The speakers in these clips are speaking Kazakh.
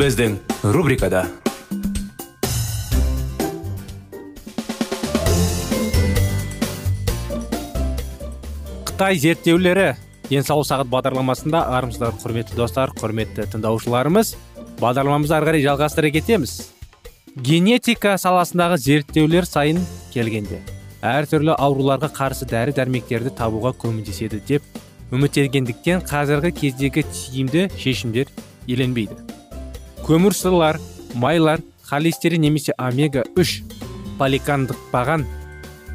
Біздің рубрикада қытай зерттеулері денсаулық сағат бағдарламасында армысыздар құрметті достар құрметті тыңдаушыларымыз бағдарламамызды ары қарай жалғастыра кетеміз. Генетика саласындағы зерттеулер сайын келгенде әртүрлі ауруларға қарсы дәрі дәрмектерді табуға көмектеседі деп үміттенгендіктен қазіргі кездегі тиімді шешімдер еленбейді. Көмірсулар майлар холестерин немесе омега 3 поликандықпаған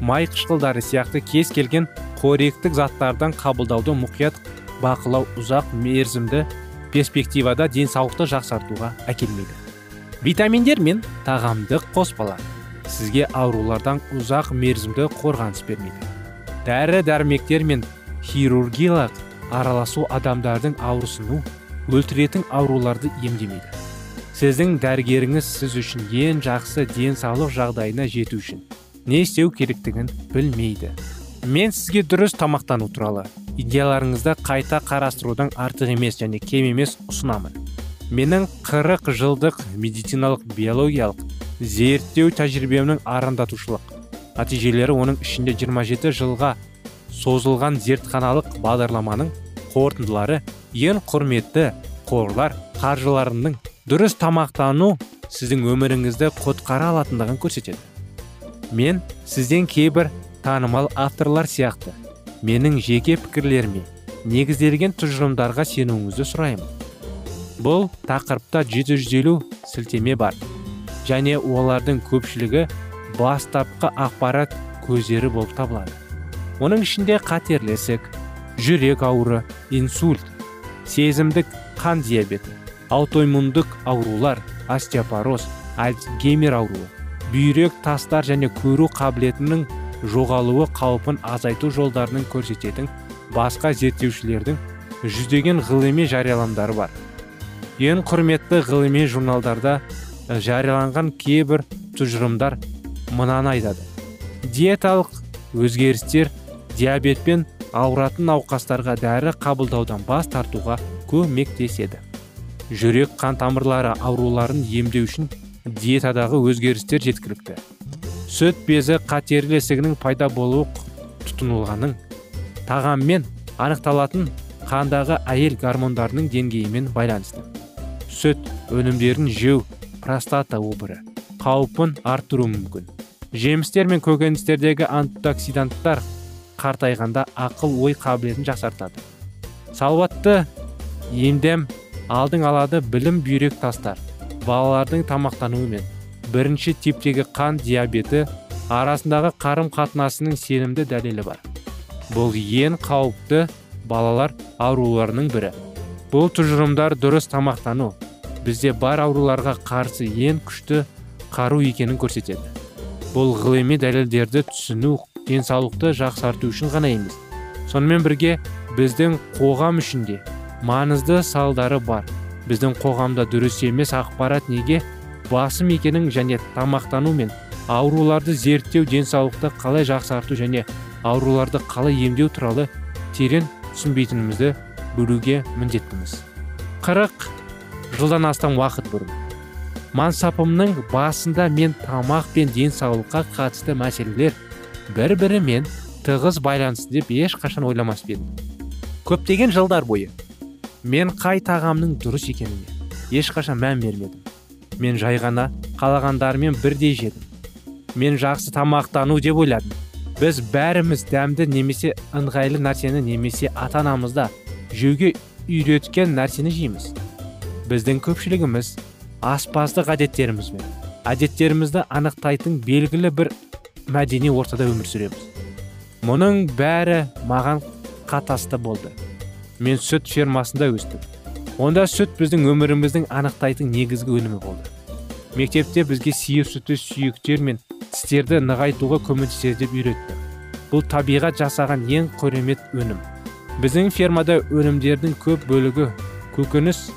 май қышқылдары сияқты кез келген қоректік заттардан қабылдауды мұқият бақылау ұзақ мерзімді перспективада денсаулықты жақсартуға әкелмейді. Витаминдер мен тағамдық қоспалар сізге аурулардан ұзақ мерзімді қорғаныс бермейді. Дәрі дәрмектер мен хирургиялық араласу адамдардың ауырсыну өлтіретін ауруларды емдемейді. Сіздің дәрігеріңіз сіз үшін ең жақсы денсаулық жағдайына жету үшін не істеу керектігін білмейді. Мен сізге дұрыс тамақтану туралы идеяларыңызды қайта қарастырудан артық емес және кем емес ұсынамын. Менің 40 жылдық медициналық биологиялық зерттеу тәжірибемнің арандатушылық нәтижелері оның ішінде 27 жылға созылған зертханалық бағдарламаның қорытындылары ең құрметті қорлар қаржыларының дұрыс тамақтану сіздің өміріңізді құтқара алатындығын көрсетеді. Мен сізден кейбір танымал авторлар сияқты менің жеке пікірлеріме негізделген тұжырымдарға сенуіңізді сұраймын. Бұл тақырыпта 750 сілтеме бар және олардың көпшілігі бастапқы ақпарат көздері болып табылады. Оның ішінде қатерлі ісік жүрек ауыры инсульт сезімдік қан диабеті аутоиммундық аурулар остеопороз альцгеймер ауруы бүйрек тастар және көру қабілетінің жоғалуы қаупін азайту жолдарының көрсететін басқа зерттеушілердің жүздеген ғылыми жарияланымдары бар. Ең құрметті ғылыми журналдарда жарияланған кейбір тұжырымдар мынаны айтады. Диеталық өзгерістер диабетпен ауыратын науқастарға дәрі қабылдаудан бас тартуға көмектеседі. Жүрек қан тамырлары ауруларын емдеу үшін диетадағы өзгерістер жеткілікті. Сүт безі қатерлі ісігінің пайда болуы тұтынылғанның тағаммен анықталатын қандағы әйел гормондарының деңгейімен байланысты. Сүт өнімдерін жеу простата обыры қаупін арттыруы мүмкін. Жемістер мен көкөністердегі антиоксиданттар қартайғанда ақыл ой қабілетін жақсартады. Салауатты емдем алдың алады білім бүйрек тастар балалардың тамақтануы мен бірінші типтегі қан диабеті арасындағы қарым қатынасының сенімді дәлелі бар. Бұл ең қауіпті балалар ауруларының бірі. Бұл тұжырымдар дұрыс тамақтану бізде бар ауруларға қарсы ең күшті қару екенін көрсетеді. Бұл ғылыми дәлелдерді түсіну денсаулықты жақсарту үшін ғана емес. Сонымен бірге біздің қоғам үшінде маңызды салдары бар. Біздің қоғамда дұрыс емес ақпарат неге? Басым екенін және тамақтану мен ауруларды зерттеу денсаулықты қалай жақсарту және ауруларды қалай емдеу туралы терең түсінбейтінімізді бөлуге міндеттіміз. қырық жылдан астам уақыт бұрын мансапымның басында мен тамақ пен денсаулыққа қатысты мәселелер бір бірімен тығыз байланысты деп ешқашан ойламас едім? Көптеген жылдар бойы мен қай тағамның дұрыс екеніне ешқашан мән бермедім. Мен жай ғана қалағандарымен бірдей жедім. Мен жақсы тамақтану деп ойладым. Біз бәріміз дәмді немесе ыңғайлы нәрсені немесе ата анамызда жеуге үйреткен нәрсені жейміз. Біздің көпшілігіміз аспаздық әдеттерімізбен әдеттерімізді анықтайтын белгілі бір мәдени ортада өмір сүреміз. Мұның бәрі маған қатасты болды. Мен сүт фермасында өстім. Онда сүт біздің өміріміздің анықтайтын негізгі өнімі болды. Мектепте бізге сиыр сүті сүйектер мен тістерді нығайтуға көмектеседі деп үйретті. Бұл табиғат жасаған ең қөремет өнім. Біздің фермада өнімдердің көп бөлігі көкөніс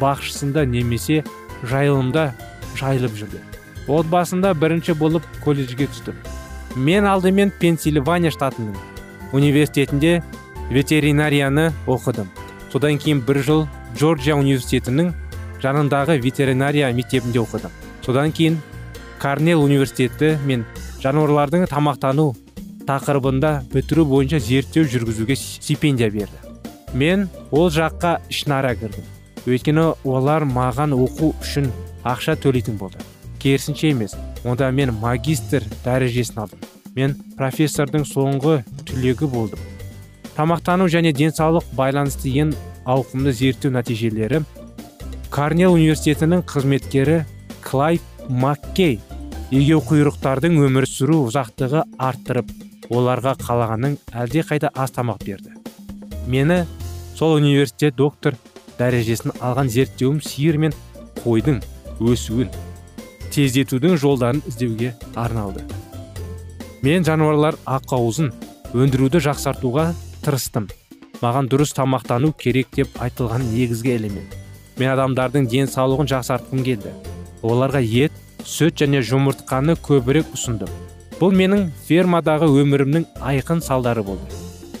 бақшысында немесе жайылымда жайылып жүрді. Отбасында бірінші болып колледжге түстім. Мен алдымен пенсильвания штатының университетінде ветеринарияны оқыдым. Содан кейін бір жыл джорджия университетінің жанындағы ветеринария мектебінде оқыдым. Содан кейін карнел университеті мен жануарлардың тамақтану тақырыбында бітіру бойынша зерттеу жүргізуге стипендия берді. Мен ол жаққа ішінара кірдім. Өйткені олар маған оқу үшін ақша төлейтін болды. Керісінше емес онда мен магистр дәрежесін алдым. Мен профессордың соңғы түлегі болдым. Тамақтану және денсаулық байланысты ең ауқымды зерттеу нәтижелері. Карнел университетінің қызметкері клайв маккей егеу құйрықтардың өмір сүру ұзақтығы арттырып оларға қалағанның әлде қайда аз тамақ берді. Мені сол университет доктор дәрежесін алған зерттеуім сиыр мен қойдың өсуін тездетудің жолдарын іздеуге арналды. Мен жануарлар ақауызын өндіруді жақсартуға тырыстым. Маған дұрыс тамақтану керек деп айтылған негізгі элемент. Мен адамдардың денсаулығын жақсартқым келді. Оларға ет сүт және жұмыртқаны көбірек ұсындым. Бұл менің фермадағы өмірімнің айқын салдары болды.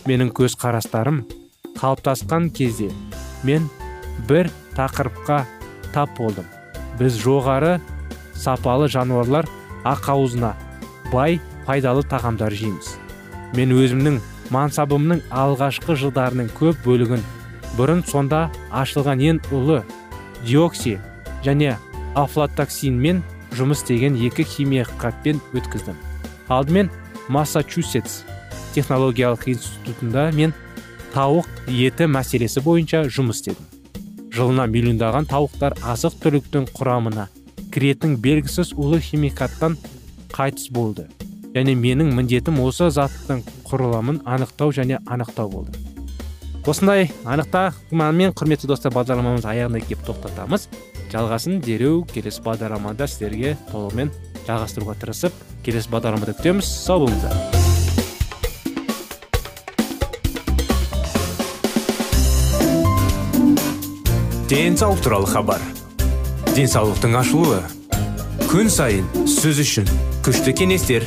Менің көз қарастарым қалыптасқан кезде мен бір тақырыпқа тап болдым. Біз жоғары сапалы жануарлар ақауызына бай пайдалы тағамдар жейміз. Мен өзімнің мансабымның алғашқы жылдарының көп бөлігін бұрын сонда ашылған ең ұлы диокси және афлатоксинмен жұмыс істеген екі химикатпен өткіздім. Алдымен массачусетс технологиялық институтында мен тауық еті мәселесі бойынша жұмыс істедім. Жылына миллиондаған тауықтар азық түліктің құрамына кіретін белгісіз ұлы химикаттан қайтыс болды. Және менің міндетім осы заттың құрылымын анықтау және анықтау болды. Осындай анықтамамен құрметті достар бағдарламамыз аяғына келіп тоқтатамыз. Жалғасын дереу келесі бағдарламада сіздерге толығымен жалғастыруға тырысып келесі бағдарламада күтеміз. Сау болыңыздар. Денсаулық туралы хабар. Денсаулықтың ашылуы. Күн сайын сөз үшін күшті кеңестер.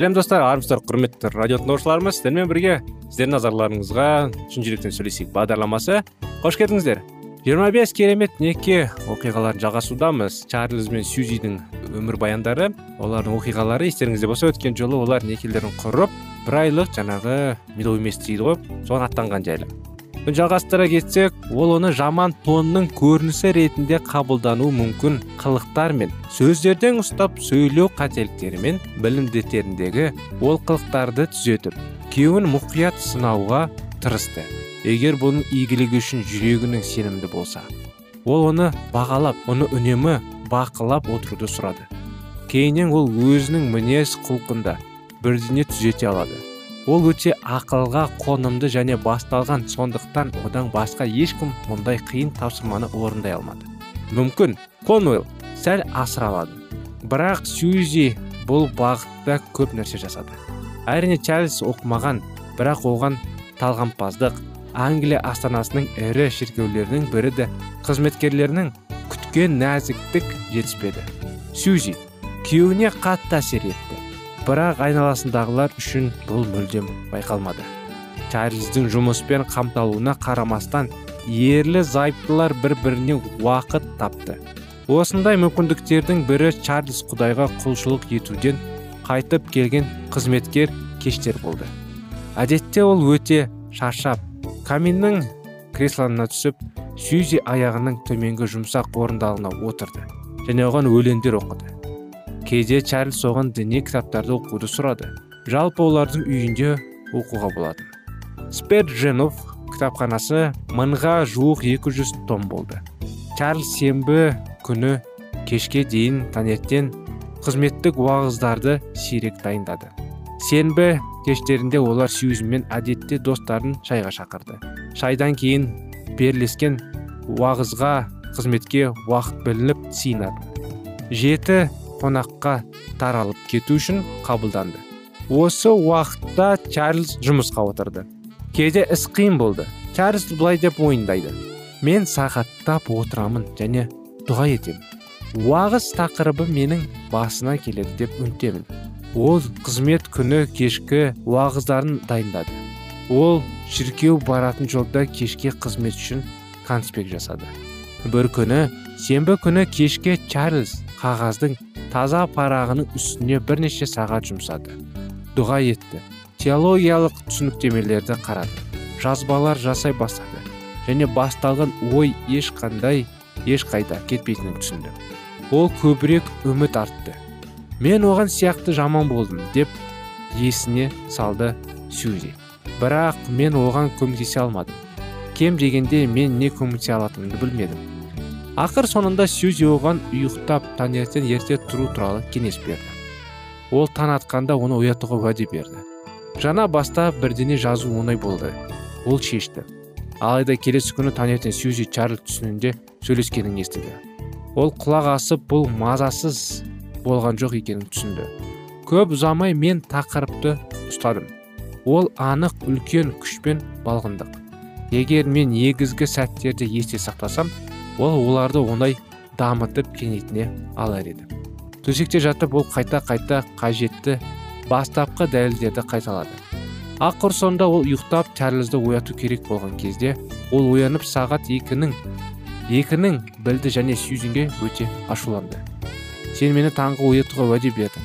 Сәлем достар. Армысыздар құрметті радио тыңдаушыларымыз сіздермен бірге сіздердің назарларыңызға шын жүректен сөйлесейік бағдарламасы. Қош келдіңіздер. 25 керемет неке оқиғаларын жалғасудамыз. Чарльз бен өмір баяндары олардың оқиғалары естеріңізде болса өткен жолы олар некелерін құрып бір айлық жаңағы медовый месяц дейді ғой соған аттанған жайлы. Жалғастыра кетсек ол оны жаман тонның көрінісі ретінде қабылдануы мүмкін қылықтар мен сөздерден ұстап сөйлеу қателіктері мен білімдеріндегі олқылықтарды түзетіп күйеуін мұқият сынауға тырысты. Егер бұның игілігі үшін жүрегінің сенімді болса ол оны бағалап оны үнемі бақылап отыруды сұрады. Кейіннен ол өзінің мінез құлқында бірдеңе түзете алады. Ол өте ақылға қонымды және басталған сондықтан одан басқа ешкім мұндай қиын тапсырманы орындай алмады. Мүмкін конуэлл сәл асыра алады бірақ сьюзи бұл бағытта көп нәрсе жасады. Әрине чарльз оқымаған бірақ оған талғампаздық англия астанасының ірі шіркеулерінің бірі де қызметкерлерінің күткен нәзіктік жетіспеді. Сьюзи күйеуіне қатты әсер етті. Бірақ айналасындағылар үшін бұл мүлдем байқалмады. Чарльздің жұмыспен қамталуына қарамастан ерлі зайыптылар бір біріне уақыт тапты. Осындай мүмкіндіктердің бірі чарльз құдайға құлшылық етуден қайтып келген қызметкер кештер болды. Әдетте ол өте шаршап каминнің креслоына түсіп сьюзи аяғының төменгі жұмсақ орындалына отырды және оған өлеңдер оқыды. Кейде чарльз оған діни кітаптарды оқуды сұрады. Жалпы олардың үйінде оқуға болатын. Спердженов кітапханасы мыңға жуық 200 том болды. Чарльз сенбі күні кешке дейін таңертең қызметтік уағыздарды сирек дайындады. Сенбі кештерінде олар сьюзмен әдетте достарын шайға шақырды. Шайдан кейін берлескен уағызға қызметке уақыт білініп сиынады жеті қонаққа таралып кету үшін қабылданды. Осы уақытта чарльз жұмысқа отырды. Кейде іс қиын болды. Чарльз былай деп мойындайды мен сағаттап отырамын және дұға етемін. Уағыз тақырыбы менің басына келеді деп үміттемін ол қызмет күні кешкі уағыздарын дайындады. Ол шіркеу баратын жолда кешке қызмет үшін конспект жасады. Бір күні сенбі күні кешке чарльз қағаздың таза парағының үстіне бірнеше сағат жұмсады. Дұға етті. Теологиялық түсініктемелерді қарады. Жазбалар жасай бастады. Және басталған ой ешқандай ешқайда кетпейтінін түсінді. Ол көбірек үміт артты. Мен оған сияқты жаман болдым деп есіне салды сьюзи бірақ мен оған көмектесе алмадым. Кем дегенде мен не көмектесе алатынымды білмедім. Ақыр соңында сьюзи оған ұйықтап таңертең ерте тұру туралы кеңес берді. Ол таң атқанда оны оятуға уәде берді. Жаңа баста бірдеңе жазу оңай болды. Ол шешті. Алайда келесі күні таңертең сьюзи чарльз түсінде сөйлескенін естіді. Ол құлақ асып бұл мазасыз болған жоқ екенін түсінді. Көп ұзамай мен тақырыпты ұстадым. Ол анық үлкен күшпен балғындық. Егер мен негізгі сәттерді есте сақтасам ол оларды оңай дамытып кеңейтіне алар еді. Төсекте жатып ол қайта қайта қажетті бастапқы дәлелдерді қайталады. Ақыр соңында ол ұйықтап чарльзді ояту керек болған кезде ол оянып сағат екінің екінің білді және сьюзенге өте ашуланды. Сен мені таңғы оятуға уәде бердің.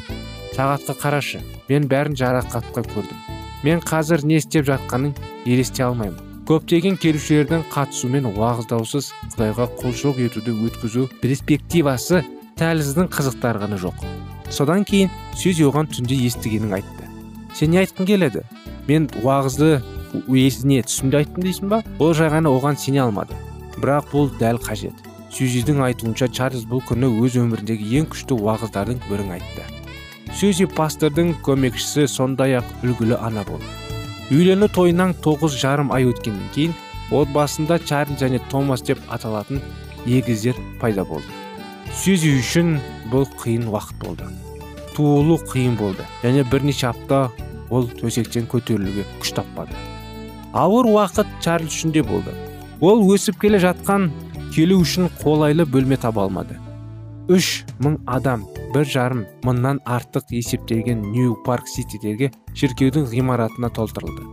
Сағатқа қарашы мен бәрін жарақатқа көрдім. Мен қазір не істеп жатқанын елесте алмаймын. Көптеген келушілердің қатысуымен уағыздаусыз құдайға құлшылық етуді өткізу перспективасы тәліздің қызықтарғаны жоқ. Содан кейін сөз оған түнде естігенін айтты. Сен не айтқың келеді? Мен уағызды есіне түсімде айттым дейсің ба? Ол жай оған сене алмады. Бірақ бұл дәл қажет сюзидің айтуынша чарльз бұл күні өз өміріндегі ең күшті уағыздардың бірін айтты. Сюзи пастордың көмекшісі сондай ақ үлгілі ана болды. Үйлену тойынан тоғыз жарым ай өткеннен кейін отбасында чарльз және томас деп аталатын егіздер пайда болды. Сөзу үшін бұл қиын уақыт болды. Туылу қиын болды және бірнеше апта ол төсектен көтерілуге күш таппады. Ауыр уақыт чарльз үшін де болды. Ол өсіп келе жатқан келу үшін қолайлы бөлме таба алмады. Үш мың адам бір жарым мыңнан артық есептелген нью парк ситидегі шіркеудің ғимаратына толтырылды.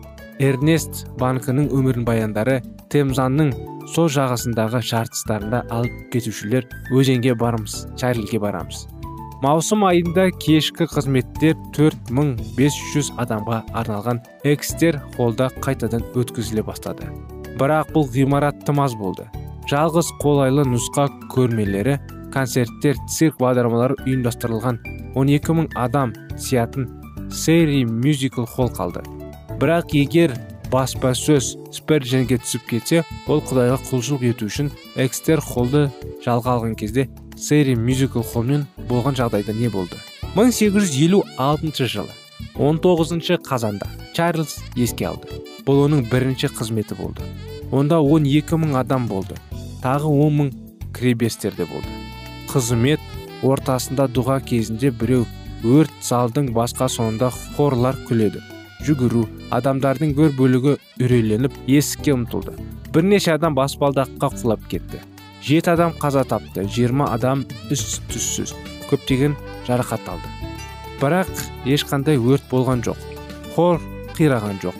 Эрнест банкінің өмірін баяндары темзаның сол жағасындағы жартыстарында алып кетушілер өзенге барамыз чарльге барамыз. Маусым айында кешкі қызметтер 4500 адамға арналған экстер холда қайтадан өткізіле бастады. Бірақ бұл ғимарат тым аз болды. Жалғыз қолайлы нұсқа көрмелері концерттер цирк бағдарламалары ұйымдастырылған. 12 мың адам сиятын сери мюзикл холл қалды. Бірақ егер баспасөз сперженге түсіп кетсе ол құдайға құлшылық ету үшін экстер холлды жалға алған кезде сэри мюзикл холмен болған жағдайда не болды? 1856 жылы 19 қазанда чарльз еске алды. Бұл оның бірінші қызметі болды. Онда 12 мың адам болды. Тағы 10 мың кребестерде болды. Қызмет ортасында дұға кезінде біреу өрт залдың басқа соңында хорлар күледі. Жүгіру адамдардың бір бөлігі үрейленіп есікке ұмтылды. Бірнеше адам баспалдаққа құлап кетті. Жеті адам қаза тапты жиырма адам із түссіз көптеген жарақат алды. Бірақ ешқандай өрт болған жоқ хор қираған жоқ.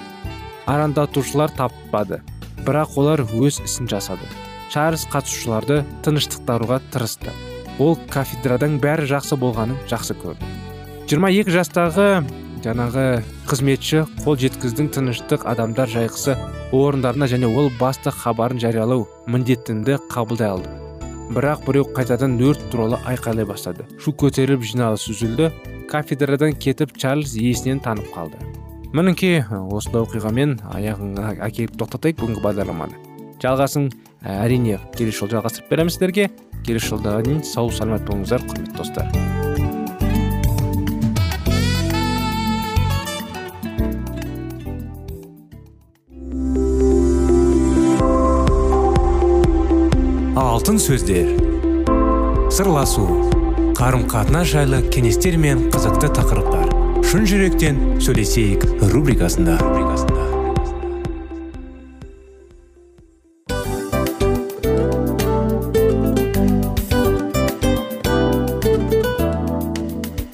Арандатушылар таппады бірақ олар өз ісін жасады. Чарльз қатысушыларды тыныштықтаруға тырысты. Ол кафедрадан бәрі жақсы болғанын жақсы көрді. 22 жастағы жаңағы қызметші қол жеткіздің тыныштық адамдар жайғысы орындарына және ол басты хабарын жариялау міндетінді қабылдай алды. Бірақ біреу қайтадан өрт туралы айқайлай бастады. Шу көтеріліп жиналыс үзілді. Кафедрадан кетіп чарльз есінен танып қалды. Мінекей осындай оқиғамен аяғыңа әкеліп тоқтатайық бүгінгі бағдарламаны. Жалғасын әрине келесі жолы жалғастырып береміз сіздерге. Келесі жолда дейін сау саламат болыңыздар құрметті достар алтын сөздер. Сырласу. Қарым қатынас жайлы кеңестер мен қызықты тақырыптар. Шын жүректен сөйлесейік рубрикасында.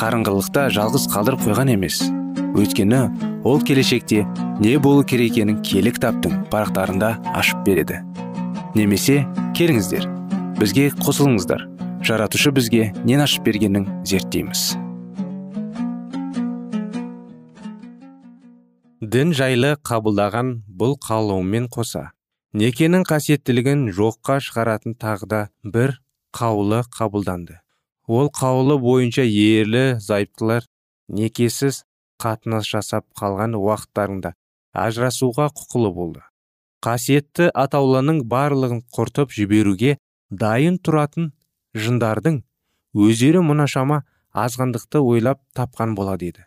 қарыңғылықта жалғыз қалдырып қойған емес. Өйткені ол келешекте не болу керек екенін кітаптың парақтарында ашып береді. Немесе келіңіздер бізге қосылыңыздар. Жаратушы бізге нен ашып бергенін зерттейміз. Дін жайлы қабылдаған бұл қалауымен қоса некенің қасиеттілігін жоққа шығаратын тағы да бір қаулы қабылданды. Ол қаулы бойынша ерлі зайыптылар некесіз қатынас жасап қалған уақыттарында ажырасуға құқылы болды. Қасиетті атаулының барлығын құртып жіберуге дайын тұратын жындардың өздері мұнашама азғандықты ойлап тапқан болады еді.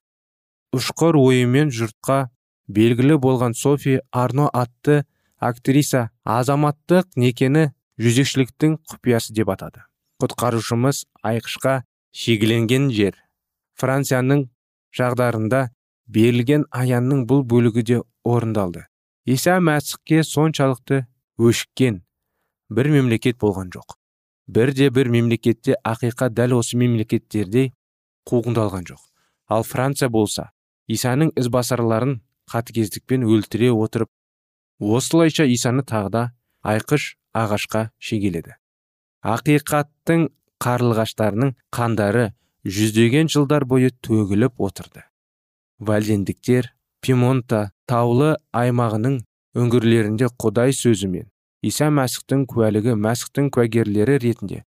Ұшқыр ойымен жұртқа белгілі болған софи арно атты актриса азаматтық некені жүзекшіліктің құпиясы деп атады. Құтқарушымыз айқышқа шегеленген жер. Францияның жағдарында берілген аянның бұл бөлігі де орындалды. Иса мәсіхке соншалықты өшіккен бір мемлекет болған жоқ. Бірде бір мемлекетте ақиқат дәл осы мемлекеттерде қуғындалған жоқ. Ал франция болса исаның ізбасарларын қатыгездікпен өлтіре отырып осылайша исаны тағда айқыш ағашқа шегеледі. Ақиқаттың қарлығаштарының қандары жүздеген жылдар бойы төгіліп отырды. Вальдендіктер пимонта таулы аймағының үңгірлерінде құдай сөзімен иса мәсіхтің куәлігі мәсіхтің куәгерлері ретінде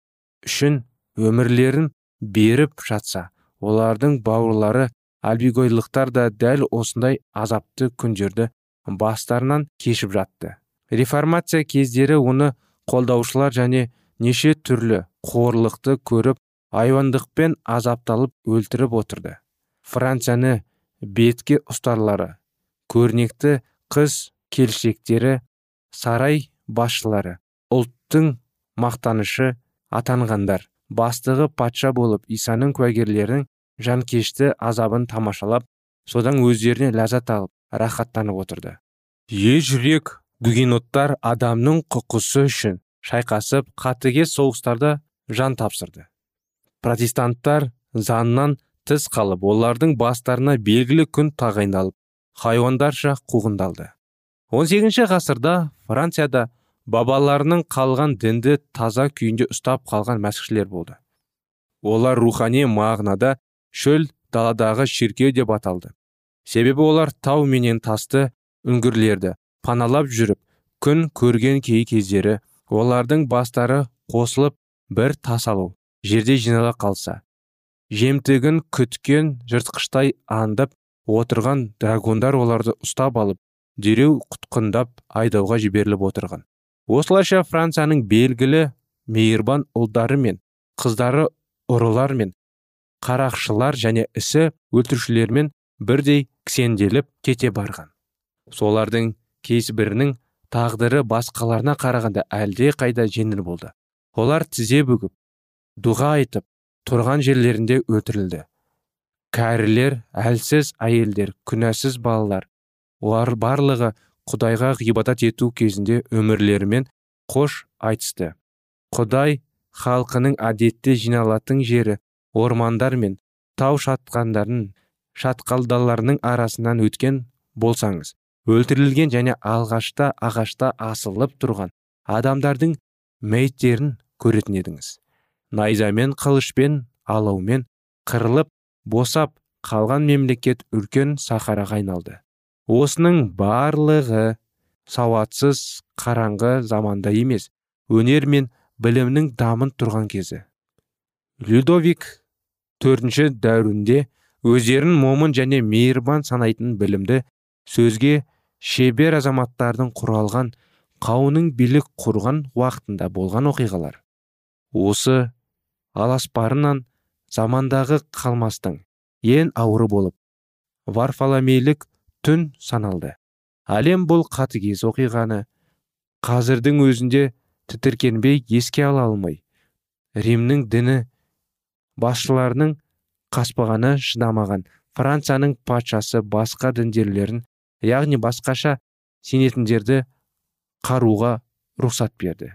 үшін өмірлерін беріп жатса олардың бауырлары альбигойлықтар да дәл осындай азапты күндерді бастарынан кешіп жатты. Реформация кездері оны қолдаушылар және неше түрлі қорлықты көріп айуандықпен азапталып өлтіріп отырды. Францияны бетке ұстарлары көрнекті қыз келшектері сарай басшылары ұлттың мақтанышы атанғандар бастығы патша болып исаның куәгерлерінің жанкешті азабын тамашалап содан өздеріне ләззат алып рахаттанып отырды. Е жүрек гугеноттар адамның құқысы үшін шайқасып қатыгез соғыстарда жан тапсырды. Протестанттар заңнан тыс қалып олардың бастарына белгілі күн тағайындалып хайуандарша қуғындалды. 18 ғасырда францияда бабаларының қалған дінді таза күйінде ұстап қалған мәсіхшілер болды. Олар рухани мағынада шөл даладағы шіркеу деп аталды. Себебі олар тау менен тасты үңгірлерді паналап жүріп күн көрген кей кездері олардың бастары қосылып бір тас алу жерде жинала қалса. Жемтігін күткен жыртқыштай аңдып отырған драгондар оларды ұстап алып дереу құтқындап айдауға жіберіліп отырған. Осылайша францияның белгілі мейірбан ұлдары мен қыздары ұрылар мен қарақшылар және ісі өлтірушілермен бірдей кісенделіп кете барған. Солардың кейбірінің тағдыры басқаларына қарағанда әлде қайда жеңіл болды. Олар тізе бүгіп дұға айтып тұрған жерлерінде өлтірілді кәрілер әлсіз әйелдер күнәсіз балалар олар барлығы құдайға ғибадат ету кезінде өмірлерімен қош айтысты. Құдай халқының әдетте жиналатын жері ормандар мен тау шатқандарын шатқалдаларының арасынан өткен болсаңыз өлтірілген және алғашта ағашта асылып тұрған адамдардың мәйіттерін көретін едіңіз. Найзамен қылышпен алаумен қырылып босап қалған мемлекет үлкен сахараға айналды. Осының барлығы сауатсыз қараңғы заманда емес өнер мен білімнің дамын тұрған кезі. Людовик төртінші дәуірінде өздерін момын және мейірбан санайтын білімді сөзге шебер азаматтардың құралған қауының билік құрған уақытында болған оқиғалар. Осы аласпарынан замандағы қалмастың ең ауыры болып варфаламейлік түн саналды. Әлем бұл қатыгез оқиғаны қазірдің өзінде тітіркенбей еске ала алмай римнің діні басшыларының қаспағаны шыдамаған францияның патшасы басқа діндерлерін яғни басқаша сенетіндерді қаруға рұқсат берді.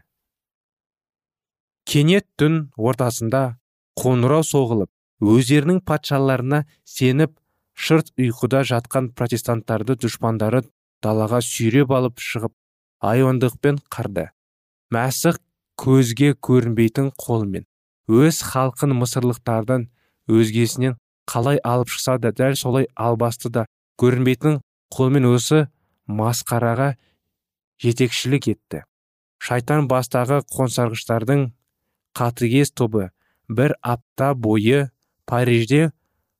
Кенет түн ортасында қоңырау соғылып өздерінің патшаларына сеніп шырт ұйқыда жатқан протестанттарды дұшпандары далаға сүйреп алып шығып айуандықпен қарды. Мәсіх көзге көрінбейтін қолмен өз халқын мысырлықтардан өзгесінен қалай алып шықса да дәл солай албасты да көрінбейтін қолмен осы масқараға жетекшілік етті. Шайтан бастағы қонсарғыштардың қатыгез тобы бір апта бойы парижде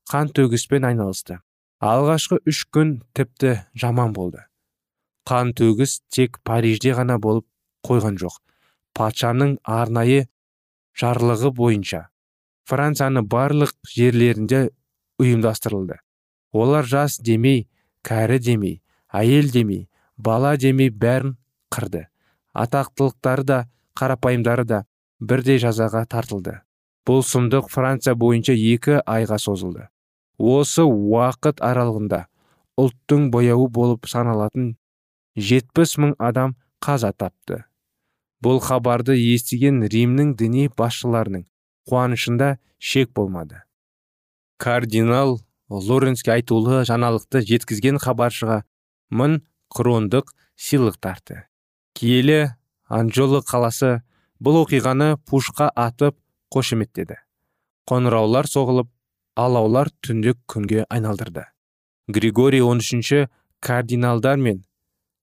қан төгіспен айналысты. Алғашқы үш күн тіпті жаман болды. Қан төгіс тек парижде ғана болып қойған жоқ. Патшаның арнайы жарлығы бойынша францияны барлық жерлерінде ұйымдастырылды. Олар жас демей кәрі демей әйел демей бала демей бәрін қырды. Атақтылықтары да қарапайымдары да бірдей жазаға тартылды. Бұл сұмдық франция бойынша екі айға созылды. Осы уақыт аралығында ұлттың бояуы болып саналатын жетпіс мың адам қаза тапты. Бұл хабарды естіген римнің діни басшыларының қуанышында шек болмады. Кардинал лоренске айтулы жаңалықты жеткізген хабаршыға мың крондық сыйлық тартты. Киелі анжолы қаласы бұл оқиғаны пушқа атып қошеметтеді қоңыраулар соғылып алаулар түндік күнге айналдырды. Григорий 13 кардиналдар мен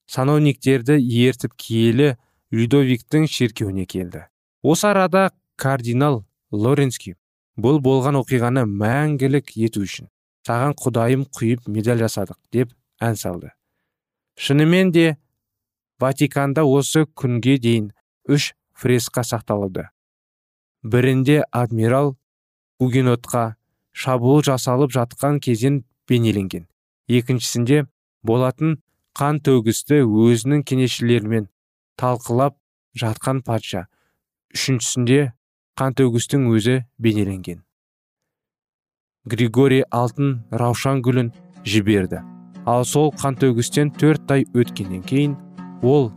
сановниктерді ертіп киелі людовиктің шеркеуіне келді. Осы арада кардинал лоренский бұл болған оқиғаны мәңгілік ету үшін саған құдайым құйып медаль жасадық деп ән салды. Шынымен де ватиканда осы күнге дейін үш фреска сақталуда бірінде адмирал гугенотқа шабуыл жасалып жатқан кезен бейнеленген. Екіншісінде болатын қан төгісті өзінің кеңесшілерімен талқылап жатқан патша. Үшіншісінде қан төгістің өзі бейнеленген. Григорий алтын раушан гүлін жіберді. Ал сол қан төгістен төрт ай өткеннен кейін ол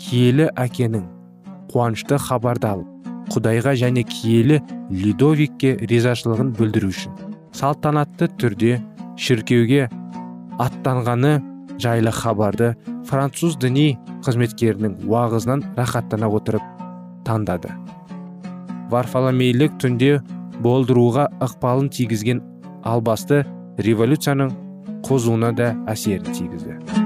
киелі әкенің қуанышты хабарды алып құдайға және киелі Лидовикке ризашылығын білдіру үшін салтанатты түрде шіркеуге аттанғаны жайлы хабарды француз діни қызметкерінің уағызынан рахаттана отырып таңдады. Варфоломейлік түнде болдыруға ықпалын тигізген албасты революцияның қозуына да әсерін тигізді.